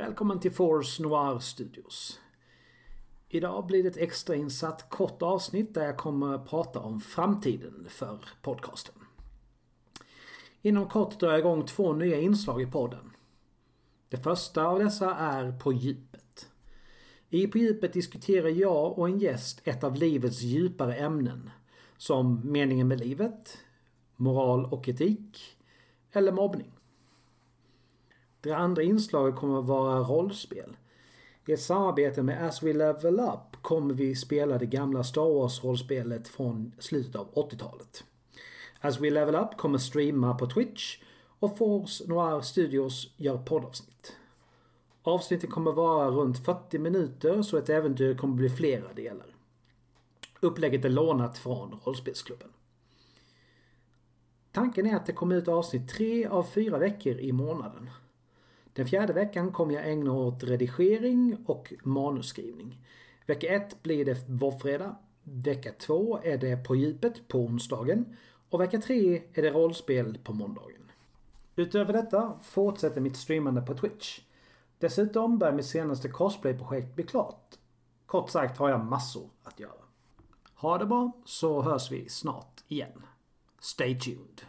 Välkommen till Force Noir Studios. Idag blir det ett extrainsatt kort avsnitt där jag kommer att prata om framtiden för podcasten. Inom kort drar jag igång två nya inslag i podden. Det första av dessa är På djupet. I På djupet diskuterar jag och en gäst ett av livets djupare ämnen. Som meningen med livet, moral och etik eller mobbning. Det andra inslaget kommer att vara rollspel. I ett samarbete med As We Level Up kommer vi spela det gamla Star Wars-rollspelet från slutet av 80-talet. As We Level Up kommer streama på Twitch och Force Noir Studios gör poddavsnitt. Avsnittet kommer vara runt 40 minuter så ett äventyr kommer bli flera delar. Upplägget är lånat från Rollspelsklubben. Tanken är att det kommer ut avsnitt tre av fyra veckor i månaden. Den fjärde veckan kommer jag ägna åt redigering och manusskrivning. Vecka ett blir det vårfredag. Vecka två är det På djupet på onsdagen. Och vecka tre är det rollspel på måndagen. Utöver detta fortsätter mitt streamande på Twitch. Dessutom börjar mitt senaste cosplayprojekt bli klart. Kort sagt har jag massor att göra. Ha det bra så hörs vi snart igen. Stay tuned.